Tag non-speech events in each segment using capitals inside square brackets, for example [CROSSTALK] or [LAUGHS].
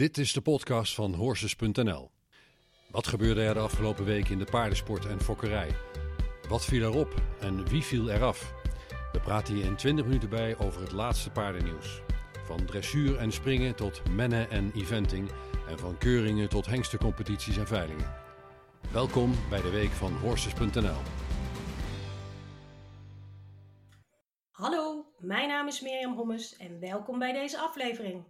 Dit is de podcast van Horses.nl. Wat gebeurde er de afgelopen week in de paardensport en fokkerij? Wat viel erop en wie viel eraf? We praten hier in 20 minuten bij over het laatste paardennieuws. Van dressuur en springen tot mennen en eventing en van keuringen tot hengstencompetities en veilingen. Welkom bij de week van Horses.nl. Hallo, mijn naam is Mirjam Hommes en welkom bij deze aflevering.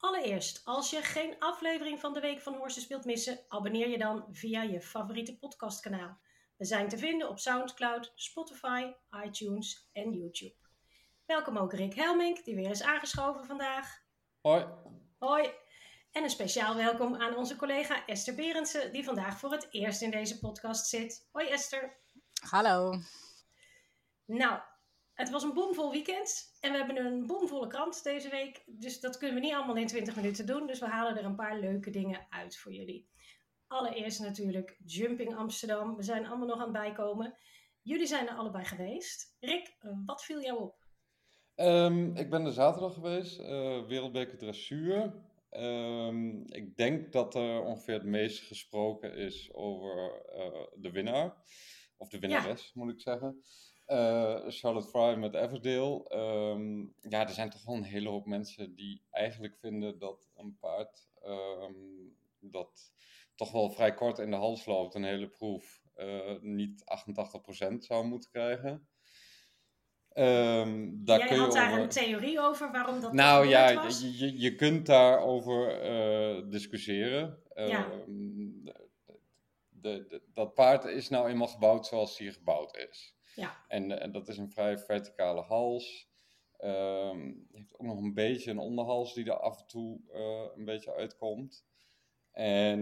Allereerst, als je geen aflevering van de Week van Horses wilt missen, abonneer je dan via je favoriete podcastkanaal. We zijn te vinden op Soundcloud, Spotify, iTunes en YouTube. Welkom ook Rick Helmink, die weer is aangeschoven vandaag. Hoi. Hoi. En een speciaal welkom aan onze collega Esther Berendsen, die vandaag voor het eerst in deze podcast zit. Hoi Esther. Hallo. Nou, het was een boomvol weekend en we hebben een boomvolle krant deze week. Dus dat kunnen we niet allemaal in 20 minuten doen. Dus we halen er een paar leuke dingen uit voor jullie. Allereerst natuurlijk Jumping Amsterdam. We zijn allemaal nog aan het bijkomen. Jullie zijn er allebei geweest. Rick, wat viel jou op? Um, ik ben er zaterdag geweest, uh, Wereldbeker Dressuur. Um, ik denk dat er ongeveer het meest gesproken is over uh, de winnaar. Of de winnares, ja. moet ik zeggen. Uh, Charlotte Fry met Everdale. Um, ja, er zijn toch wel een hele hoop mensen die eigenlijk vinden dat een paard um, dat toch wel vrij kort in de hals loopt, een hele proef, uh, niet 88% zou moeten krijgen. Um, daar Jij kun je had daar over... een theorie over waarom dat Nou ja, was? Je, je kunt daarover uh, discussiëren. Ja. De, de, de, dat paard is nou eenmaal gebouwd zoals hij gebouwd is. Ja. En, en dat is een vrij verticale hals. Um, heeft ook nog een beetje een onderhals die er af en toe uh, een beetje uitkomt. En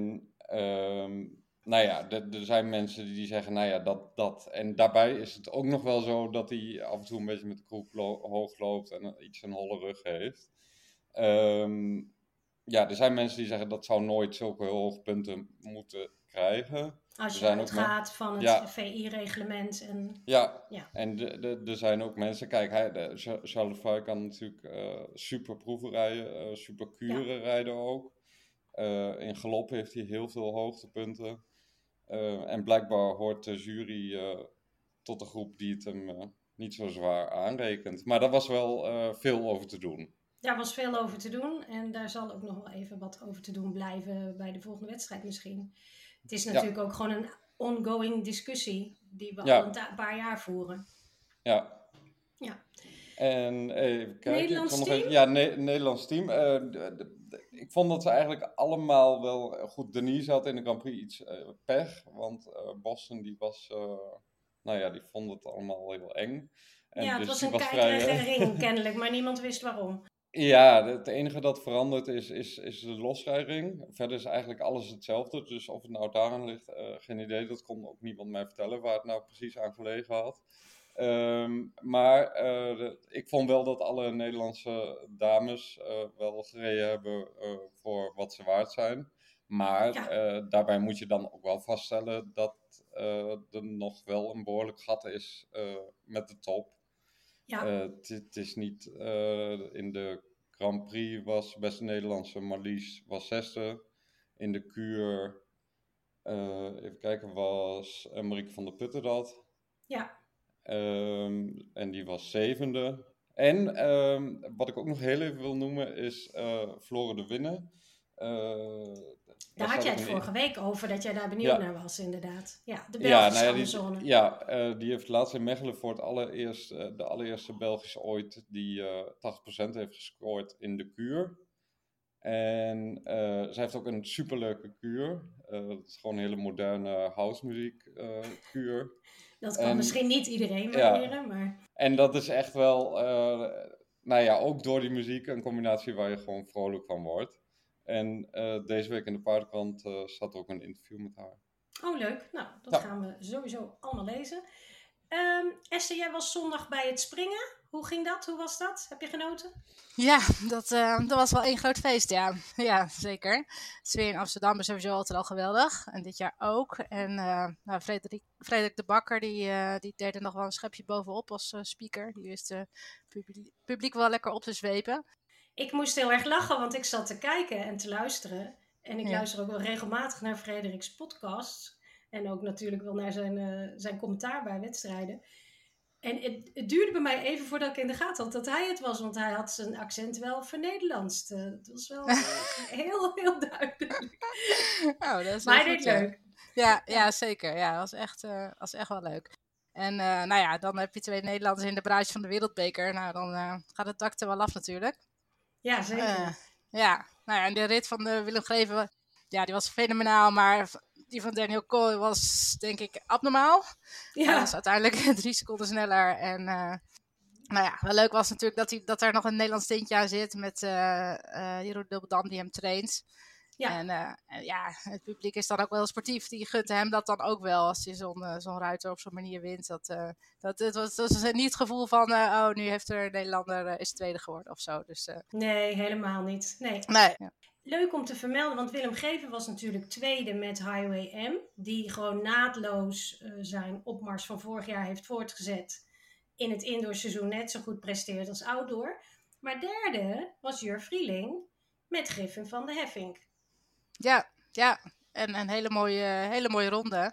um, nou ja, er zijn mensen die zeggen, nou ja, dat, dat. En daarbij is het ook nog wel zo dat hij af en toe een beetje met de kroep lo hoog loopt en iets een holle rug heeft. Um, ja, er zijn mensen die zeggen dat zou nooit zulke hoge punten moeten krijgen. Als je uitgaat van het ja. VI-reglement. En, ja, ja. en er zijn ook mensen, kijk, hij, de, Charles kan natuurlijk uh, super proeven rijden, uh, super kuren ja. rijden ook. Uh, in galop heeft hij heel veel hoogtepunten. en blijkbaar hoort de jury tot de groep die het hem niet zo zwaar aanrekent. Maar daar was wel veel over te doen. Daar was veel over te doen en daar zal ook nog wel even wat over te doen blijven bij de volgende wedstrijd misschien. Het is natuurlijk ja. ook gewoon een ongoing discussie die we ja. al een paar jaar voeren. Ja. Ja. En even kijken. Nederlands ik team? Even, ja, ne Nederlands team. Uh, de, de, de, ik vond dat ze eigenlijk allemaal wel goed. Denise had in de Grand Prix iets uh, pech, want uh, Boston die was, nou ja, die vond het allemaal heel eng. En ja, het dus was een keikrige ring [LAUGHS] kennelijk, maar niemand wist waarom. Ja, het enige dat verandert is, is, is de losrijding. Verder is eigenlijk alles hetzelfde. Dus of het nou daaraan ligt, uh, geen idee. Dat kon ook niemand mij vertellen waar het nou precies aan gelegen had. Um, maar uh, de, ik vond wel dat alle Nederlandse dames uh, wel gereden hebben voor wat ze waard zijn. Maar ja. daarbij moet je dan ook wel vaststellen dat er nog wel een behoorlijk gat is met de top. Ja. Het uh, is niet uh, in de Grand Prix was beste Nederlandse Marlies was zesde. In de kuur, uh, even kijken, was Marieke van der Putten dat. Ja. Um, en die was zevende. En um, wat ik ook nog heel even wil noemen is Flore de Winnen. Daar had jij het vorige week over, dat jij daar benieuwd ja. naar was, inderdaad. Ja, de Belgische ja, nou ja. Die, ja, uh, die heeft laatst in Mechelen voor het allereerst, uh, de allereerste Belgische ooit, die uh, 80% heeft gescoord in de kuur. En zij heeft ook een superleuke kuur. dat is gewoon een hele moderne housemuziek kuur. Dat kan en, misschien niet iedereen waarderen, maar... En dat is echt wel, nou ja, ook door die muziek een combinatie waar je gewoon vrolijk van wordt. En uh, deze week in de paardenkrant uh, staat ook een interview met haar. Oh, leuk. Nou, dat ja. gaan we sowieso allemaal lezen. Um, Esther, jij was zondag bij het springen. Hoe ging dat? Hoe was dat? Heb je genoten? Ja, dat, uh, dat was wel één groot feest, ja. Ja, zeker. Het sfeer in Amsterdam is sowieso altijd al geweldig. En dit jaar ook. En nou, Frederik, Frederik de Bakker, die, die deed er nog wel een schepje bovenop als speaker. Die wist het publiek, publiek wel lekker op te zwepen. Ik moest heel erg lachen, want ik zat te kijken en te luisteren. En ik Ja. luister ook wel regelmatig naar Frederiks podcast. En ook natuurlijk wel naar zijn, eh, zijn commentaar bij wedstrijden. En het, het duurde bij mij even voordat ik in de gaten had dat hij het was. Want hij had zijn accent wel vernederlandst. Eh, Het was wel eh, [LAUGHS] heel, heel duidelijk. Oh, dat is Maar hij goed, deed ja. leuk. Ja, ja, zeker. Ja, dat was echt, was echt wel leuk. En nou ja, dan heb je twee Nederlanders in de bruis van de wereldbeker. Nou, dan gaat het dak er wel af natuurlijk. Ja, zeker. Eh, ja, nou ja, en de rit van de Willem Greven, ja, die was fenomenaal. Maar die van Daniel Coy was denk ik abnormaal. Hij ja. was uiteindelijk [LAUGHS] drie seconden sneller. En eh, nou ja, wel leuk was natuurlijk dat, hij, dat er nog een Nederlands tintje aan zit met eh Jeroen Dubbeldam die hem traint. Ja. En eh, en ja, het publiek is dan ook wel sportief. Die gunt hem dat dan ook wel als hij zo'n eh, zo'n ruiter op zo'n manier wint. Dat, eh, dat, het was, dat was niet het gevoel van, oh, nu heeft er een Nederlander is tweede geworden of zo. Dus Nee, helemaal niet. Nee. nee, ja. Leuk om te vermelden, want Willem Geven was natuurlijk tweede met Highway M. Die gewoon naadloos zijn opmars van vorig jaar heeft voortgezet. In het indoorseizoen net zo goed presteert als outdoor. Maar derde was Jur Vrieling met Griffin van de Heffink. Ja, ja. En een hele mooie, hele mooie ronde.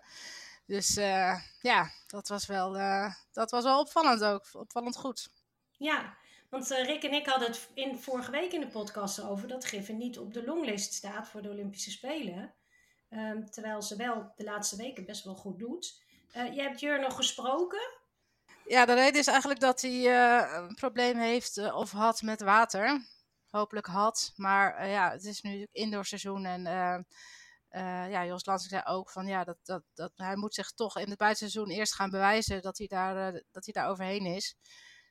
Dus eh, ja, dat was, wel, eh, dat was wel opvallend ook. Opvallend goed. Ja, want eh, Rick en ik hadden het in, vorige week in de podcast over dat Griffin niet op de longlist staat voor de Olympische Spelen. Ehm, terwijl ze wel de laatste weken best wel goed doet. Je hebt Jur nog gesproken. Ja, de reden is eigenlijk dat hij een probleem heeft of had met water. Hopelijk had. Maar eh, ja, het is nu indoorseizoen en eh, eh, ja, Jos Lansing zei ook van ja, dat, dat, dat hij moet zich toch in het buitenseizoen eerst gaan bewijzen dat hij daar, dat hij daar overheen is.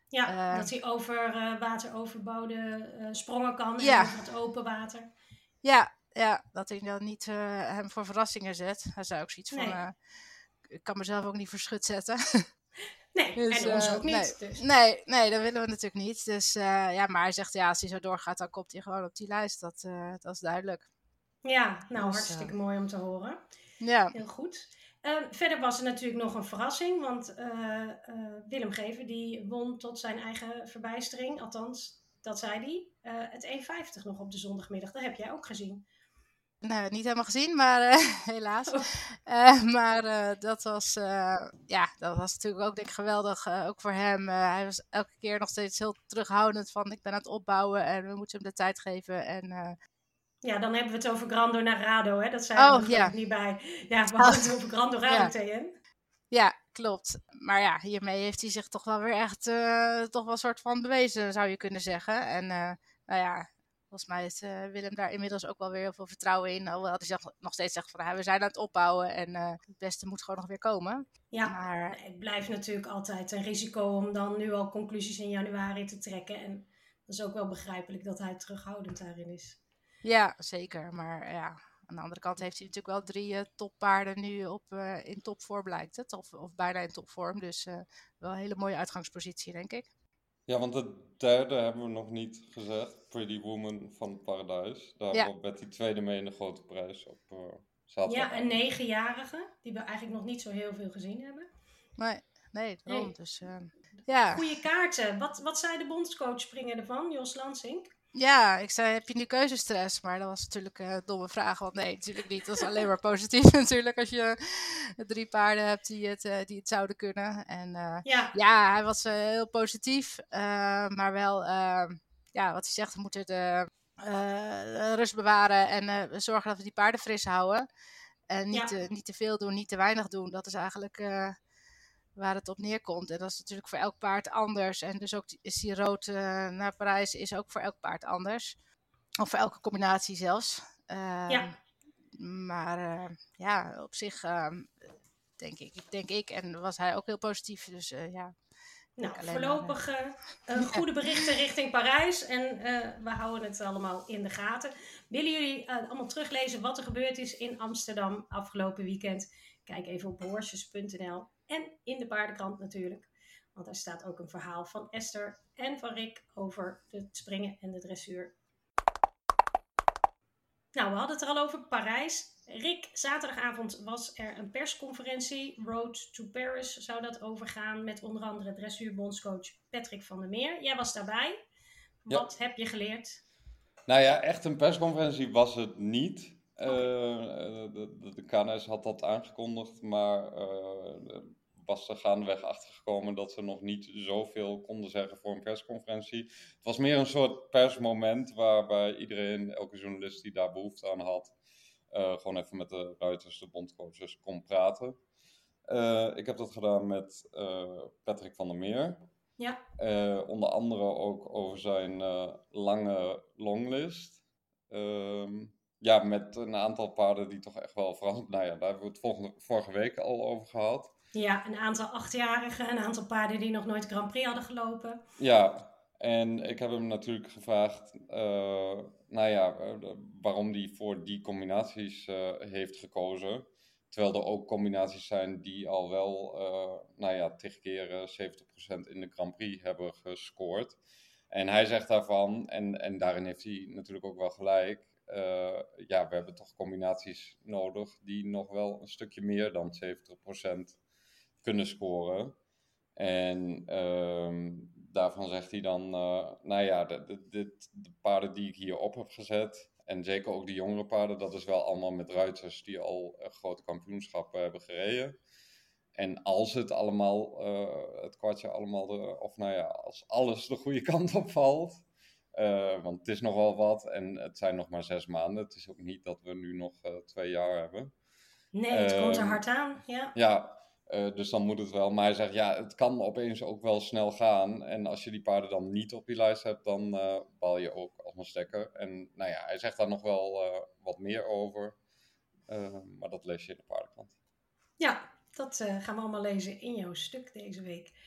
Ja, dat hij over eh, wateroverbouwde sprongen kan en Ja. over het open water. Ja, ja dat hij dan niet hem voor verrassingen zet. Hij zei ook zoiets van, Nee. ik kan mezelf ook niet voor schut zetten. [LAUGHS] Nee, Dus, en ons eh, ook niet. Dus. Nee, nee, dat willen we natuurlijk niet. Dus eh, ja, maar hij zegt ja, als hij zo doorgaat, dan komt hij gewoon op die lijst. Dat, dat is duidelijk. Ja, nou Dus, hartstikke mooi om te horen. Ja, Heel goed. Eh, verder was er natuurlijk nog een verrassing, want Willem Geven die won tot zijn eigen verbijstering, althans, dat zei hij, het 1,50 nog op de zondagmiddag. Dat heb jij ook gezien. Nou, niet helemaal gezien, maar eh, [LAUGHS] helaas. Oh. Eh, maar eh, dat, was, ja, dat was natuurlijk ook denk ik geweldig, ook voor hem. Hij was elke keer nog steeds heel terughoudend van ik ben aan het opbouwen en we moeten hem de tijd geven. En Ja, dan hebben we het over Grando Narado, hè? Dat zijn Oh, we ja. ik niet bij. Ja, we [LAUGHS] hadden het over Grando Ja. Rado TN. ja, klopt. Maar ja, hiermee heeft hij zich toch wel weer echt toch wel een soort van bewezen, zou je kunnen zeggen. En nou ja, volgens mij heeft eh, Willem daar inmiddels ook wel weer heel veel vertrouwen in. Alhoewel hij zegt, nog steeds zegt van "Ah, we zijn aan het opbouwen en eh, het beste moet gewoon nog weer komen. Ja, Maar het blijft natuurlijk altijd een risico om dan nu al conclusies in januari te trekken. En dat is ook wel begrijpelijk dat hij terughoudend daarin is. Ja, zeker. Maar ja, aan de andere kant heeft hij natuurlijk wel drie eh, toppaarden nu op, in topvorm blijkt het. Of, of bijna in topvorm. Dus wel een hele mooie uitgangspositie, denk ik. Ja, want de derde hebben we nog niet gezegd. Pretty Woman van Paradijs. Daar Ja. werd die tweede mee in de grote prijs op eh zaterdag. Ja, een negenjarige, die we eigenlijk nog niet zo heel veel gezien hebben. Nee, nee, daarom. Nee. Dus eh, ja. Goede kaarten. Wat, wat zei de bondscoach springen ervan, Jos Lansing? Ja, ik zei, heb je nu keuzestress? Maar dat was natuurlijk een domme vraag. Want nee, natuurlijk niet. Dat is alleen maar positief [LAUGHS] natuurlijk als je drie paarden hebt die het, eh, die het zouden kunnen. En eh, Ja, Ja, hij was eh, heel positief, maar wel, ja, wat hij zegt, we moeten de rust bewaren en zorgen dat we die paarden fris houden. En niet, Ja. te, niet te veel doen, niet te weinig doen. Dat is eigenlijk waar het op neerkomt. En dat is natuurlijk voor elk paard anders. En dus ook die- is die rood eh, naar Parijs is ook voor elk paard anders. Of voor elke combinatie zelfs. Eh, Ja. Maar eh, ja, op zich eh, denk ik, denk ik, en was hij ook heel positief. Dus eh, ja, nou, maar, voorlopig [LAUGHS] eh, goede berichten richting Parijs. En we houden het allemaal in de gaten. Willen jullie allemaal teruglezen wat er gebeurd is in Amsterdam afgelopen weekend? Kijk even op horses.nl en in de paardenkrant natuurlijk. Want daar staat ook een verhaal van Esther en van Rick over het springen en de dressuur. Nou, we hadden het er al over Parijs. Rick, zaterdagavond was er een persconferentie. Road to Paris zou dat overgaan met onder andere dressuurbondscoach Patrick van der Meer. Jij was daarbij. Ja. Wat heb je geleerd? Nou ja, echt een persconferentie was het niet. Eh, de, de, KNS had dat aangekondigd, maar eh, was er gaandeweg achtergekomen dat ze nog niet zoveel konden zeggen voor een persconferentie. Het was meer een soort persmoment waarbij iedereen, elke journalist die daar behoefte aan had, eh, gewoon even met de ruiters, de bondcoaches, kon praten. Ik heb dat gedaan met Patrick van der Meer. Ja, onder andere ook over zijn lange longlist. Ehm, ja, met een aantal paarden die toch echt wel verrast. [LAUGHS] Nou ja, daar hebben we het volgende, vorige week al over gehad. ja, een aantal achtjarigen, een aantal paarden die nog nooit Grand Prix hadden gelopen. Ja, en ik heb hem natuurlijk gevraagd, eh, nou ja, waarom hij voor die combinaties eh, heeft gekozen. Terwijl er ook combinaties zijn die al wel, eh, nou ja, tig keer eh, 70% in de Grand Prix hebben gescoord. En hij zegt daarvan, en, en daarin heeft hij natuurlijk ook wel gelijk, eh, ja, we hebben toch combinaties nodig die nog wel een stukje meer dan 70% kunnen scoren. En ehm, daarvan zegt hij dan, eh, nou ja, de, de, de paarden die ik hier op heb gezet, en zeker ook de jongere paarden, dat is wel allemaal met ruiters die al eh, grote kampioenschappen hebben gereden. En als het allemaal, het kwartje allemaal, of nou ja, als alles de goede kant op valt, eh, want het is nog wel wat en het zijn nog maar zes maanden. Het is ook niet dat we nu nog eh, twee jaar hebben. Nee, het komt er Ehm, hard aan. Ja. Ja, eh, dus dan moet het wel. Maar hij zegt, ja, het kan opeens ook wel snel gaan. En als je die paarden dan niet op je lijst hebt, dan bal je ook als een stekker. En nou ja, hij zegt daar nog wel wat meer over. Eh, maar dat lees je in de paardenkant. Ja, dat gaan we allemaal lezen in jouw stuk deze week.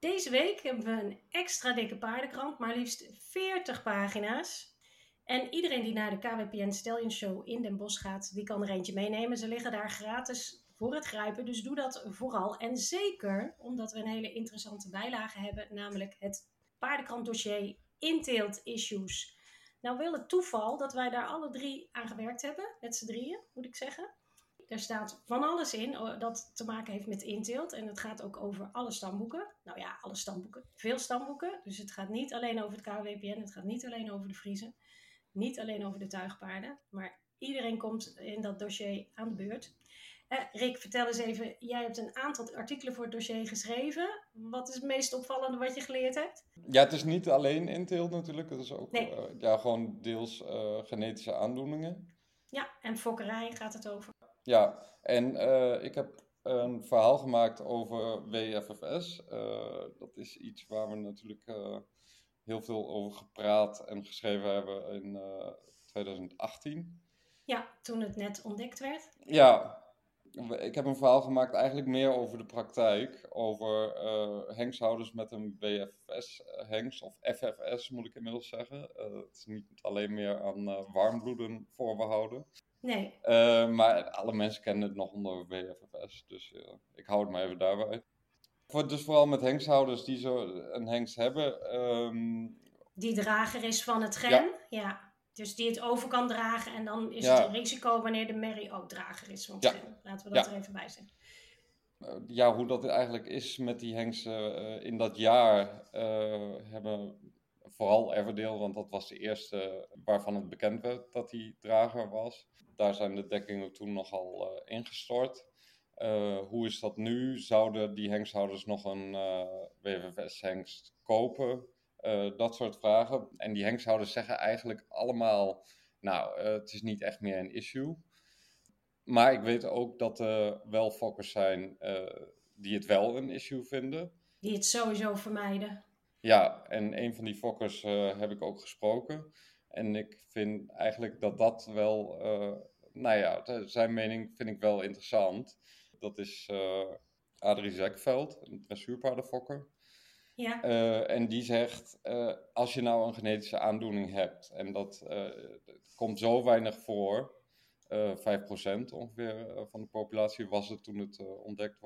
Deze week hebben we een extra dikke paardenkrant, maar liefst 40 pagina's. En iedereen die naar de KWPN Stallion Show in Den Bosch gaat, die kan er eentje meenemen. Ze liggen daar gratis voor het grijpen, dus doe dat vooral. En zeker omdat we een hele interessante bijlage hebben, namelijk het paardenkrantdossier Inteelt Issues. Nou wil het toeval dat wij daar alle drie aan gewerkt hebben, met z'n drieën, moet ik zeggen. Er staat van alles in oh, dat te maken heeft met inteelt. En het gaat ook over alle stamboeken. Nou ja, alle stamboeken. Veel stamboeken. Dus het gaat niet alleen over het KWPN. Het gaat niet alleen over de Friesen. Niet alleen over de tuigpaarden. Maar iedereen komt in dat dossier aan de beurt. Eh, Rick, vertel eens even. Jij hebt een aantal artikelen voor het dossier geschreven. Wat is het meest opvallende wat je geleerd hebt? Ja, het is niet alleen inteelt natuurlijk. Het is ook Nee. eh, ja, gewoon deels eh, genetische aandoeningen. Ja, en fokkerij gaat het over. Ja, en eh, ik heb een verhaal gemaakt over WFFS. Eh, dat is iets waar we natuurlijk eh, heel veel over gepraat en geschreven hebben in eh, 2018. Ja, toen het net ontdekt werd. Ja, ik heb een verhaal gemaakt eigenlijk meer over de praktijk. Over hengsthouders met een WFS-hengst, of FFS moet ik inmiddels zeggen. Het is niet alleen meer aan warmbloeden voorbehouden. Nee, Eh, maar alle mensen kennen het nog onder WFFS, dus ik hou het maar even daarbij. Voor, dus vooral met hengsthouders die zo een hengst hebben. ehm, die drager is van het gen. Ja. Dus die het over kan dragen. En dan is Ja. het een risico wanneer de merrie ook drager is van het Ja. gen. Laten we dat er even bij zeggen. eh, ja, hoe dat eigenlijk is met die hengsten eh, in dat jaar hebben vooral Everdale, want dat was de eerste waarvan het bekend werd dat hij drager was. Daar zijn de dekkingen toen nogal eh, ingestort. Eh, hoe is dat nu? Zouden die hengsthouders nog een eh, WFFS-hengst kopen? Dat soort vragen. En die hengsthouders zeggen eigenlijk allemaal, nou, het is niet echt meer een issue. Maar ik weet ook dat er wel fokkers zijn die het wel een issue vinden. Die het sowieso vermijden. Ja, en een van die fokkers eh, heb ik ook gesproken. En ik vind eigenlijk dat dat wel, eh, nou ja, zijn mening vind ik wel interessant. Dat is eh Adrie Zekveld, een dressuurpaardenfokker. Ja, en die zegt, als je nou een genetische aandoening hebt en dat komt zo weinig voor, eh 5% ongeveer van de populatie was het toen het ontdekt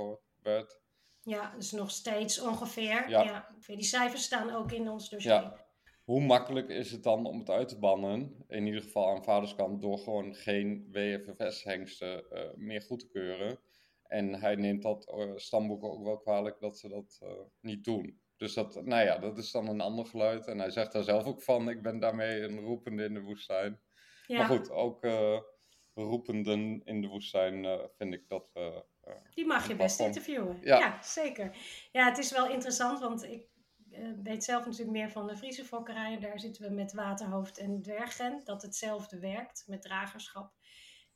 werd. Ja, dus nog steeds ongeveer. Ja. Ja. Die cijfers staan ook in ons dossier. Ja. Hoe makkelijk is het dan om het uit te bannen, in ieder geval aan vaderskant, door gewoon geen WFFS-hengsten eh, meer goed te keuren? En hij neemt dat eh, stamboeken ook wel kwalijk dat ze dat eh, niet doen. Dus Dus dat, nou ja, dat is dan een ander geluid. En hij zegt daar zelf ook van, ik ben daarmee een roepende in de woestijn. Ja. Maar goed, ook roependen in de woestijn vind ik dat we... Die mag je best interviewen. Ja. ja. zeker. Ja, het is wel interessant, want ik uh, weet zelf natuurlijk meer van de Friese fokkerij. Daar zitten we met Waterhoofd en Dwergen. Dat hetzelfde werkt met dragerschap.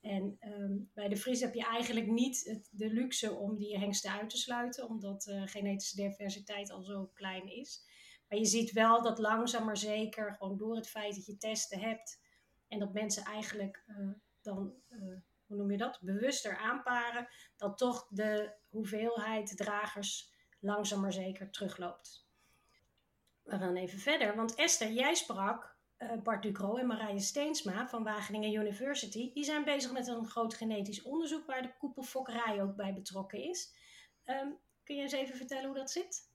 En ehm, bij de Fries heb je eigenlijk niet het, de luxe om die hengsten uit te sluiten, omdat uh, genetische diversiteit al zo klein is. Maar je ziet wel dat langzaam maar zeker, gewoon door het feit dat je testen hebt en dat mensen eigenlijk uh, dan, hoe noem je dat, bewuster aanparen, dat toch de hoeveelheid dragers langzaam maar zeker terugloopt. We gaan even verder, want Esther, jij sprak uh, Bart Ducro en Marije Steensma van Wageningen University. Die zijn bezig met een groot genetisch onderzoek waar de koepelfokkerij ook bij betrokken is. Um, kun je eens even vertellen hoe dat zit?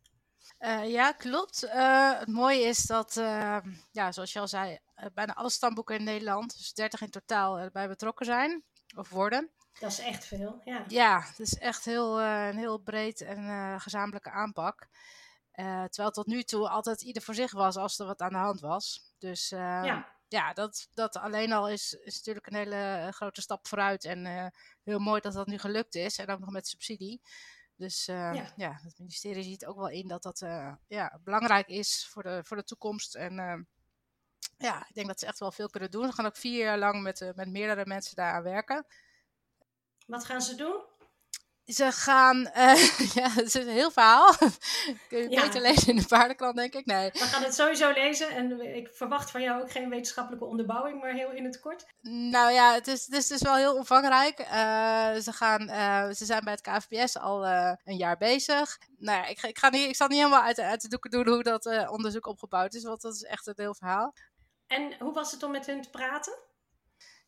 Uh, ja, klopt. Uh, het mooie is dat, ja, zoals je al zei, bijna alle stamboeken in Nederland, dus 30 in totaal, erbij betrokken zijn of worden. Dat is echt veel, ja. Ja, het is echt heel, een heel breed en gezamenlijke aanpak. Uh, terwijl tot nu toe altijd ieder voor zich was als er wat aan de hand was. Dus uh, ja, ja dat, dat alleen al is, is natuurlijk een hele eh, grote stap vooruit. En heel mooi dat dat nu gelukt is. En ook nog met subsidie. Dus ja. ja. het ministerie ziet ook wel in dat dat ja, belangrijk is voor de, voor de toekomst. En ja, ik denk dat ze echt wel veel kunnen doen. Ze gaan ook vier jaar lang met, met meerdere mensen daaraan werken. Wat gaan ze doen? Ze gaan, uh, [LAUGHS] ja, het is een heel verhaal. [LAUGHS] Kun je beter lezen in de paardenkrant, denk ik. Nee. We gaan het sowieso lezen en ik verwacht van jou ook geen wetenschappelijke onderbouwing, maar heel in het kort. Nou ja, het is, het is dus wel heel omvangrijk. Uh, ze, gaan, uh, ze zijn bij het KVPS al een jaar bezig. Nou ja, ik, ik, ga niet, ik zal niet helemaal uit, uit de doeken doen hoe dat onderzoek opgebouwd is, want dat is echt een heel verhaal. En hoe was het om met hen te praten?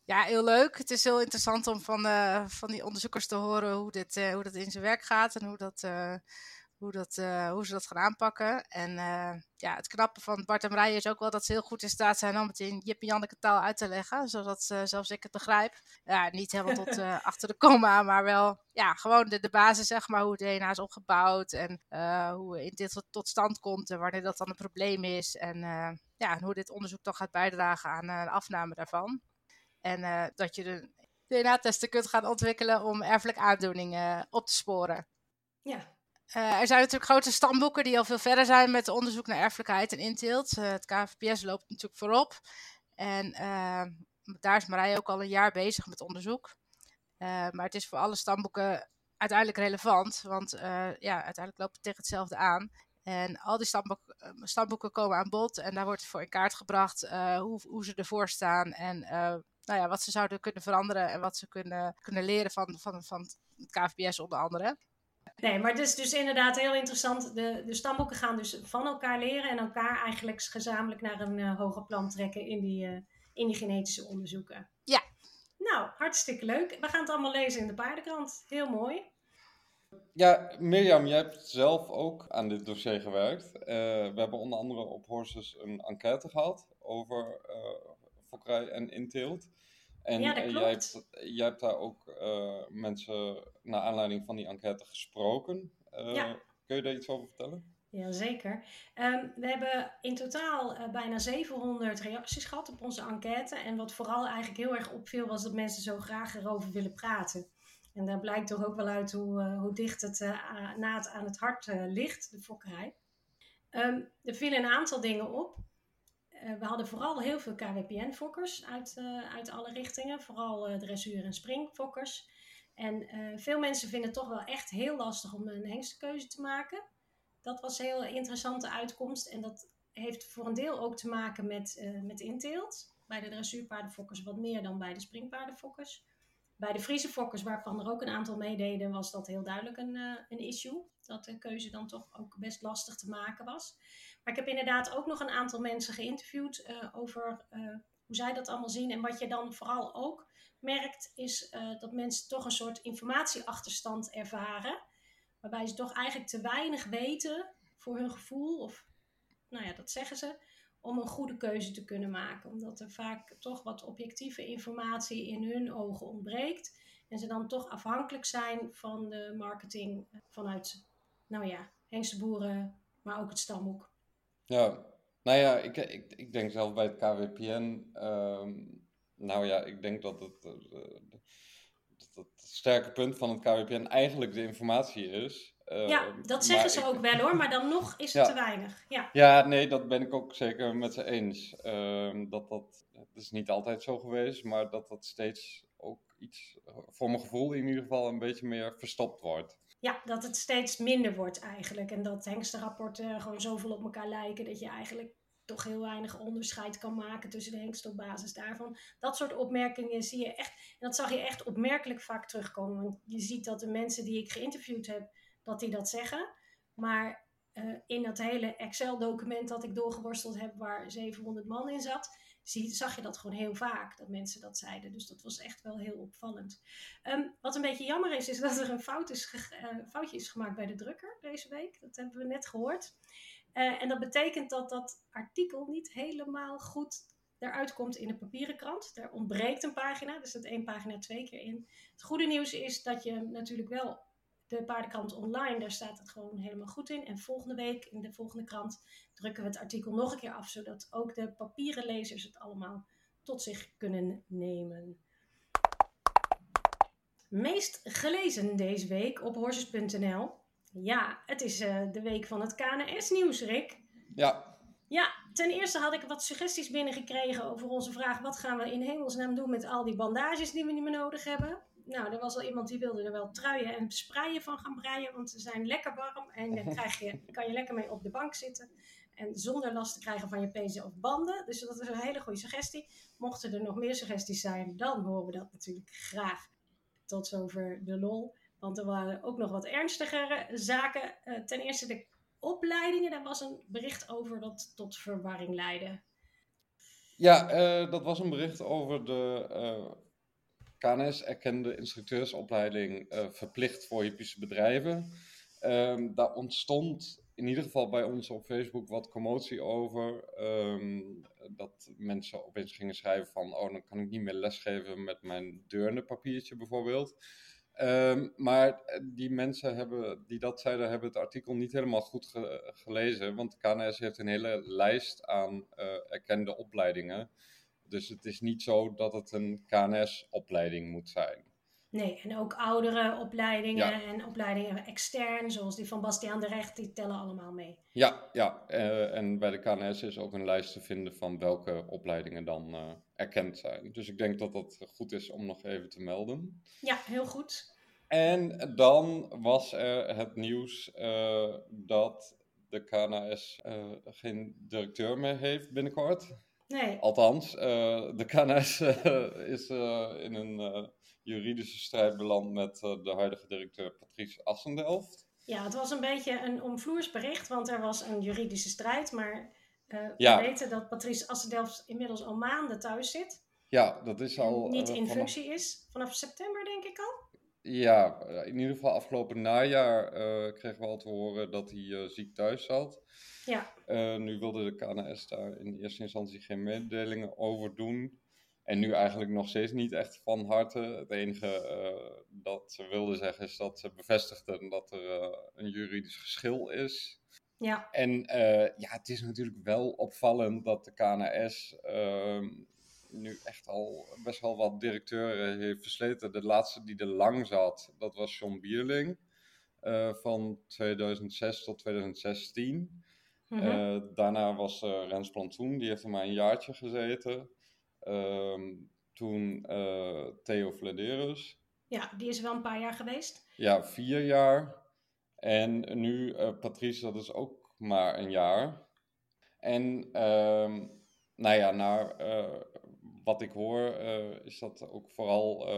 Ja, heel leuk. Het is heel interessant om van, uh, van die onderzoekers te horen hoe, dit, uh, hoe dat in zijn werk gaat en hoe, dat, uh, hoe, dat, hoe ze dat gaan aanpakken. En ja, het knappe van Bart en Marije is ook wel dat ze heel goed in staat zijn om het in Jip en Janneke taal uit te leggen, zodat zelfs ik het begrijp. Ja, niet helemaal [LAUGHS] tot achter de komma, maar wel ja, gewoon de, de basis, zeg maar, hoe het DNA is opgebouwd en hoe in dit tot stand komt en wanneer dat dan een probleem is. En ja, en hoe dit onderzoek toch gaat bijdragen aan de afname daarvan. En dat je de DNA-testen kunt gaan ontwikkelen om erfelijke aandoeningen op te sporen. Ja. Uh, er zijn natuurlijk grote stamboeken die al veel verder zijn met onderzoek naar erfelijkheid en inteelt. Uh, het KVPS loopt natuurlijk voorop. En daar is Marije ook al een jaar bezig met onderzoek. maar het is voor alle stamboeken uiteindelijk relevant, want ja, uiteindelijk lopen we tegen hetzelfde aan. En al die stamboeken, stamboeken komen aan bod en daar wordt voor in kaart gebracht hoe, hoe ze ervoor staan en nou ja, wat ze zouden kunnen veranderen en wat ze kunnen, kunnen leren van, van, van het KVPS onder andere. Nee, maar het is dus inderdaad heel interessant. De, de stamboeken gaan dus van elkaar leren en elkaar eigenlijk gezamenlijk naar een uh, hoger plan trekken in die, uh, in die genetische onderzoeken. Ja. Nou, hartstikke leuk. We gaan het allemaal lezen in de paardenkrant. Heel mooi. Ja, Mirjam, jij hebt zelf ook aan dit dossier gewerkt. Uh, we hebben onder andere op Horses een enquête gehad over fokkerij en inteelt. En ja, dat jij, hebt, jij hebt daar ook uh, mensen naar aanleiding van die enquête gesproken. Uh, ja. Kun je daar iets over vertellen? Jazeker. Um, we hebben in totaal uh, bijna 700 reacties gehad op onze enquête. En wat vooral eigenlijk heel erg opviel was dat mensen zo graag erover willen praten. En daar blijkt toch ook wel uit hoe, hoe dicht het naad aan het hart ligt, de fokkerij. Um, er vielen een aantal dingen op. Eh, we hadden vooral heel veel KWPN-fokkers uit, eh, uit alle richtingen. Vooral uh, dressuur- en springfokkers. En veel mensen vinden het toch wel echt heel lastig om een hengstekeuze te maken. Dat was een heel interessante uitkomst. En dat heeft voor een deel ook te maken met, met inteelt. Bij de dressuurpaardenfokkers wat meer dan bij de springpaardenfokkers. Bij de Friese fokkers, waarvan er ook een aantal meededen, was dat heel duidelijk een, een issue. Dat de keuze dan toch ook best lastig te maken was. Maar ik heb inderdaad ook nog een aantal mensen geïnterviewd uh, over uh, hoe zij dat allemaal zien. En wat je dan vooral ook merkt, is uh, dat mensen toch een soort informatieachterstand ervaren. Waarbij ze toch eigenlijk te weinig weten voor hun gevoel, of nou ja, dat zeggen ze, om een goede keuze te kunnen maken. Omdat er vaak toch wat objectieve informatie in hun ogen ontbreekt. En ze dan toch afhankelijk zijn van de marketing vanuit, nou ja, hengsteboeren, maar ook het stamboek. Ja, nou ja, ik, ik, ik denk zelf bij het KWPN, ehm, nou ja, ik denk dat het, uh, dat het sterke punt van het KWPN eigenlijk de informatie is. Uh, ja, dat zeggen ze ook wel hoor, maar dan nog is het te weinig. Ja. ja, nee, dat ben ik ook zeker met ze eens. Uh, dat, dat, dat is niet altijd zo geweest, maar dat dat steeds ook iets, voor mijn gevoel in ieder geval, een beetje meer verstopt wordt. Ja, dat het steeds minder wordt eigenlijk. En dat hengstenrapporten gewoon zoveel op elkaar lijken dat je eigenlijk toch heel weinig onderscheid kan maken tussen de hengsten op basis daarvan. Dat soort opmerkingen zie je echt, en dat zag je echt opmerkelijk vaak terugkomen. Want je ziet dat de mensen die ik geïnterviewd heb, dat die dat zeggen. Maar uh, in dat hele Excel-document dat ik doorgeworsteld heb, waar 700 man in zat, zie, zag je dat gewoon heel vaak, dat mensen dat zeiden. Dus dat was echt wel heel opvallend. Um, wat een beetje jammer is, is dat er een fout is uh, foutje is gemaakt bij de drukker deze week. Dat hebben we net gehoord. Uh, en dat betekent dat dat artikel niet helemaal goed eruit komt in de papieren krant. Er ontbreekt een pagina, dus dat één pagina twee keer in. Het goede nieuws is dat je natuurlijk wel de paardenkrant online, daar staat het gewoon helemaal goed in. En volgende week in de volgende krant drukken we het artikel nog een keer af, zodat ook de papieren lezers het allemaal tot zich kunnen nemen. Meest gelezen deze week op horses.nl. Ja, het is uh, de week van het KNS-nieuws, Rick. Ja. Ja, ten eerste had ik wat suggesties binnengekregen over onze vraag: wat gaan we in hemelsnaam doen met al die bandages die we niet meer nodig hebben? Nou, er was al iemand die wilde er wel truien en sprayen van gaan breien, want ze zijn lekker warm en dan krijg je, [LAUGHS] kan je lekker mee op de bank zitten. En zonder last te krijgen van je pezen of banden. Dus dat is een hele goede suggestie. Mochten er nog meer suggesties zijn, dan horen we dat natuurlijk graag. Tot zover de lol. Want er waren ook nog wat ernstigere zaken. Uh, ten eerste de opleidingen. Daar was een bericht over dat tot verwarring leidde. Ja, uh, dat was een bericht over de uh, KNS erkende instructeursopleiding uh, verplicht voor hippische bedrijven. Um, daar ontstond in ieder geval bij ons op Facebook wat commotie over. Um, dat mensen opeens gingen schrijven van, oh dan kan ik niet meer lesgeven met mijn deurnepapiertje bijvoorbeeld. Um, maar die mensen hebben, die dat zeiden, hebben het artikel niet helemaal goed ge gelezen. Want KNS heeft een hele lijst aan uh, erkende opleidingen. Dus het is niet zo dat het een KNS-opleiding moet zijn. Nee, en ook oudere opleidingen ja. en opleidingen extern, zoals die van Bastiaan de Recht, die tellen allemaal mee. Ja, ja. Uh, en bij de KNS is ook een lijst te vinden van welke opleidingen dan uh, erkend zijn. Dus ik denk dat dat goed is om nog even te melden. Ja, heel goed. En dan was er het nieuws uh, dat de KNS geen directeur meer heeft binnenkort. Nee. Althans, uh, de KNS uh, [LAUGHS] is uh, in een juridische strijd beland met de huidige directeur Patrice Assendelft. Ja, het was een beetje een omvloers bericht, want er was een juridische strijd. Maar ja. we weten dat Patrice Assendelft inmiddels al maanden thuis zit. Ja, dat is al... niet in vanaf... functie is. Vanaf september, denk ik al. Ja, in ieder geval afgelopen najaar kregen we al te horen dat hij ziek thuis zat. Ja. Uh, nu wilde de KNS daar in eerste instantie geen mededelingen over doen. En nu eigenlijk nog steeds niet echt van harte. Het enige uh, dat ze wilden zeggen is dat ze bevestigden dat er uh, een juridisch geschil is. Ja. En ja, het is natuurlijk wel opvallend dat de KNS ehm, nu echt al best wel wat directeuren heeft versleten. De laatste die er lang zat, dat was John Bierling. van 2006 tot 2016. Mm -hmm. uh, daarna was uh, Rens Plantoen, die heeft er maar een jaartje gezeten. Uh, toen Theo Flederus. Ja, die is wel een paar jaar geweest. Ja, vier jaar. En nu Patrice, dat is ook maar een jaar. En ehm, nou ja, naar wat ik hoor, is dat ook vooral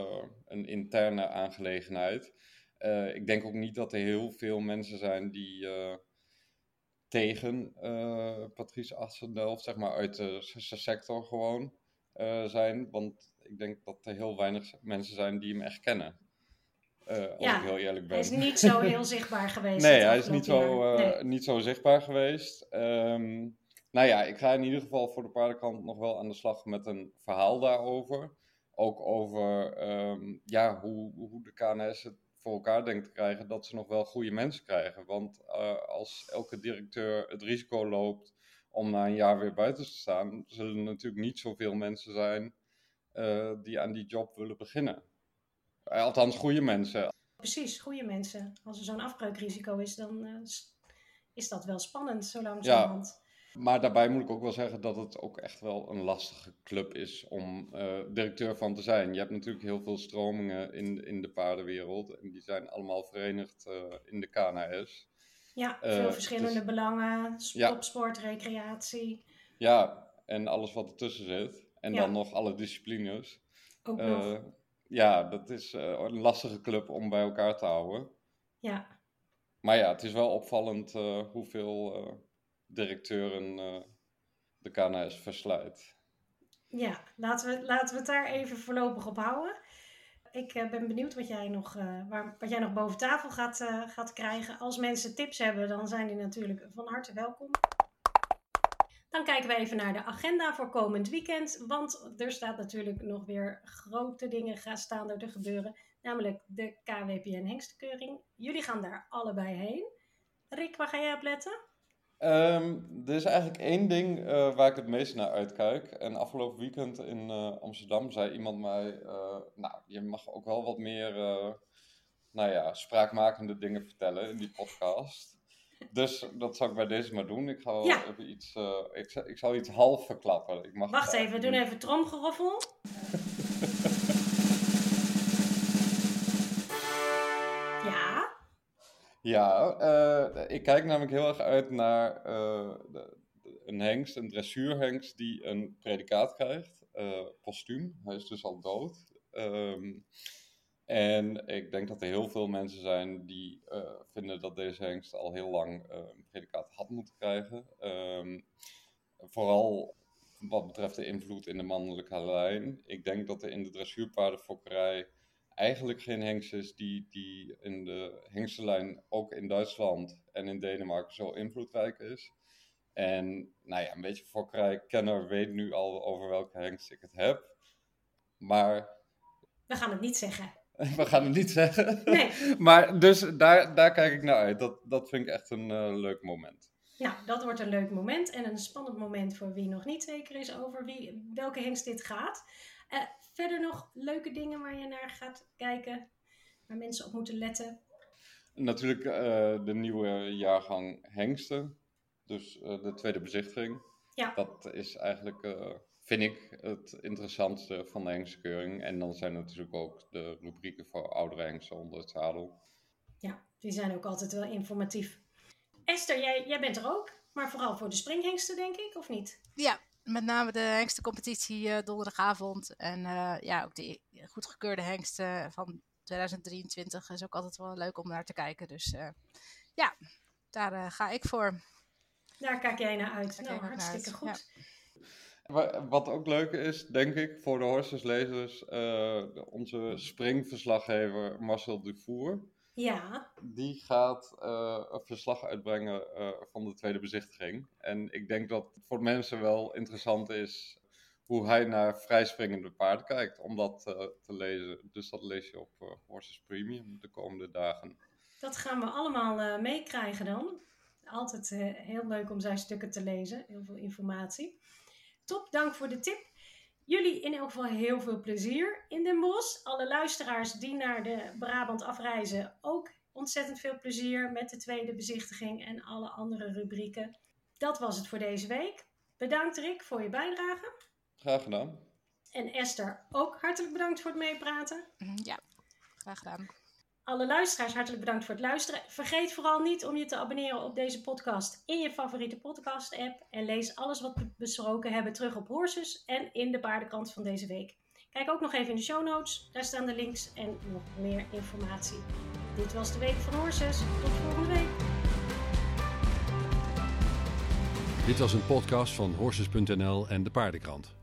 een interne aangelegenheid. ik denk ook niet dat er heel veel mensen zijn die tegen Patrice Assendelft, zeg maar uit de sector gewoon zijn. Want ik denk dat er heel weinig mensen zijn die hem echt kennen. Uh, als ja, ik heel eerlijk ben. Hij is niet zo [LAUGHS] heel zichtbaar geweest. nee, hij is niet zo, nee. niet zo zichtbaar geweest. Um, nou ja, ik ga in ieder geval voor de paardenkant nog wel aan de slag met een verhaal daarover. Ook over um, ja, hoe, hoe de KNS het voor elkaar denkt te krijgen dat ze nog wel goede mensen krijgen. Want eh, als elke directeur het risico loopt om na een jaar weer buiten te staan, zullen er natuurlijk niet zoveel mensen zijn uh, die aan die job willen beginnen. Uh, althans, goede mensen. Precies, goede mensen. Als er zo'n afbreukrisico is, dan uh, is dat wel spannend, zo langzamerhand. Ja, maar daarbij moet ik ook wel zeggen dat het ook echt wel een lastige club is om directeur van te zijn. Je hebt natuurlijk heel veel stromingen in, in de paardenwereld en die zijn allemaal verenigd in de KNS. Ja, veel verschillende dus, belangen, topsport, ja. recreatie. Ja, en alles wat ertussen zit. En ja. dan nog alle disciplines. Ook nog. Ja, dat is een lastige club om bij elkaar te houden. Ja. Maar ja, het is wel opvallend hoeveel directeuren de KNS versluit. Ja, laten we, laten we het daar even voorlopig op houden. Ik ben benieuwd wat jij nog, waar, wat jij nog boven tafel gaat, gaat krijgen. Als mensen tips hebben, dan zijn die natuurlijk van harte welkom. Dan kijken we even naar de agenda voor komend weekend. Want er staat natuurlijk nog weer grote dingen gaan staan er te gebeuren. Namelijk de KWPN Hengstekeuring. Jullie gaan daar allebei heen. Rick, waar ga jij op letten? Um, er is eigenlijk één ding uh, waar ik het meest naar uitkijk. En afgelopen weekend in uh, Amsterdam zei iemand mij: uh, Nou, je mag ook wel wat meer nou ja, spraakmakende dingen vertellen in die podcast. Dus dat zal ik bij deze maar doen. Ik ga ja. even iets, ik, ik zal iets half verklappen. Ik mag Wacht even, we doen even tromgeroffel. [LAUGHS] Ja, uh, ik kijk namelijk heel erg uit naar uh, de, een hengst, een dressuurhengst die een predicaat krijgt, postuum. Hij is dus al dood. Um, en ik denk dat er heel veel mensen zijn die uh, vinden dat deze hengst al heel lang uh, een predicaat had moeten krijgen. Um, vooral wat betreft de invloed in de mannelijke lijn. Ik denk dat er in de dressuurpaardenfokkerij eigenlijk geen hengst is die, die in de hengstenlijn ook in Duitsland en in Denemarken zo invloedrijk is. En nou ja, een beetje fokkerijkenner weet nu al over welke hengst ik het heb. Maar... We gaan het niet zeggen. [LAUGHS] We gaan het niet zeggen. Nee. [LAUGHS] maar dus daar, daar kijk ik naar uit. Dat, dat vind ik echt een uh, leuk moment. Nou, dat wordt een leuk moment en een spannend moment voor wie nog niet zeker is over wie, welke hengst dit gaat. Uh, verder nog leuke dingen waar je naar gaat kijken, waar mensen op moeten letten? Natuurlijk uh, de nieuwe jaargang hengsten, dus de tweede bezichtiging. Ja. Dat is eigenlijk vind ik het interessantste van de hengstkeuring. En dan zijn er natuurlijk ook de rubrieken voor oudere hengsten onder het zadel. Ja, die zijn ook altijd wel informatief. Esther, jij, jij bent er ook, maar vooral voor de springhengsten, denk ik, of niet? Ja, met name de hengstencompetitie uh, donderdagavond. En uh, ja, ook de goedgekeurde hengsten van 2023 is ook altijd wel leuk om naar te kijken. Dus uh, ja, daar ga ik voor. Daar kijk jij naar uit. nou, hartstikke goed. Ja. Wat ook leuk is, denk ik, voor de Horses-lezers, uh, onze springverslaggever Marcel Dufour. Ja. Die gaat uh, een verslag uitbrengen uh, van de tweede bezichtiging. En ik denk dat het voor mensen wel interessant is hoe hij naar vrijspringende paarden kijkt, om dat te lezen. Dus dat lees je op Horses Premium de komende dagen. Dat gaan we allemaal meekrijgen dan. Altijd heel leuk om zijn stukken te lezen, heel veel informatie. Top, dank voor de tip. Jullie in elk geval heel veel plezier in Den Bosch. Alle luisteraars die naar de Brabant afreizen ook ontzettend veel plezier met de tweede bezichtiging en alle andere rubrieken. Dat was het voor deze week. Bedankt Rick voor je bijdrage. Graag gedaan. En Esther ook hartelijk bedankt voor het meepraten. Ja, graag gedaan. Alle luisteraars hartelijk bedankt voor het luisteren. Vergeet vooral niet om je te abonneren op deze podcast in je favoriete podcast-app. En lees alles wat we besproken hebben terug op Horses en in de paardenkrant van deze week. Kijk ook nog even in de show notes. Daar staan de links en nog meer informatie. Dit was de Week van Horses. Tot volgende week. Dit was een podcast van Horses.nl en de Paardenkrant.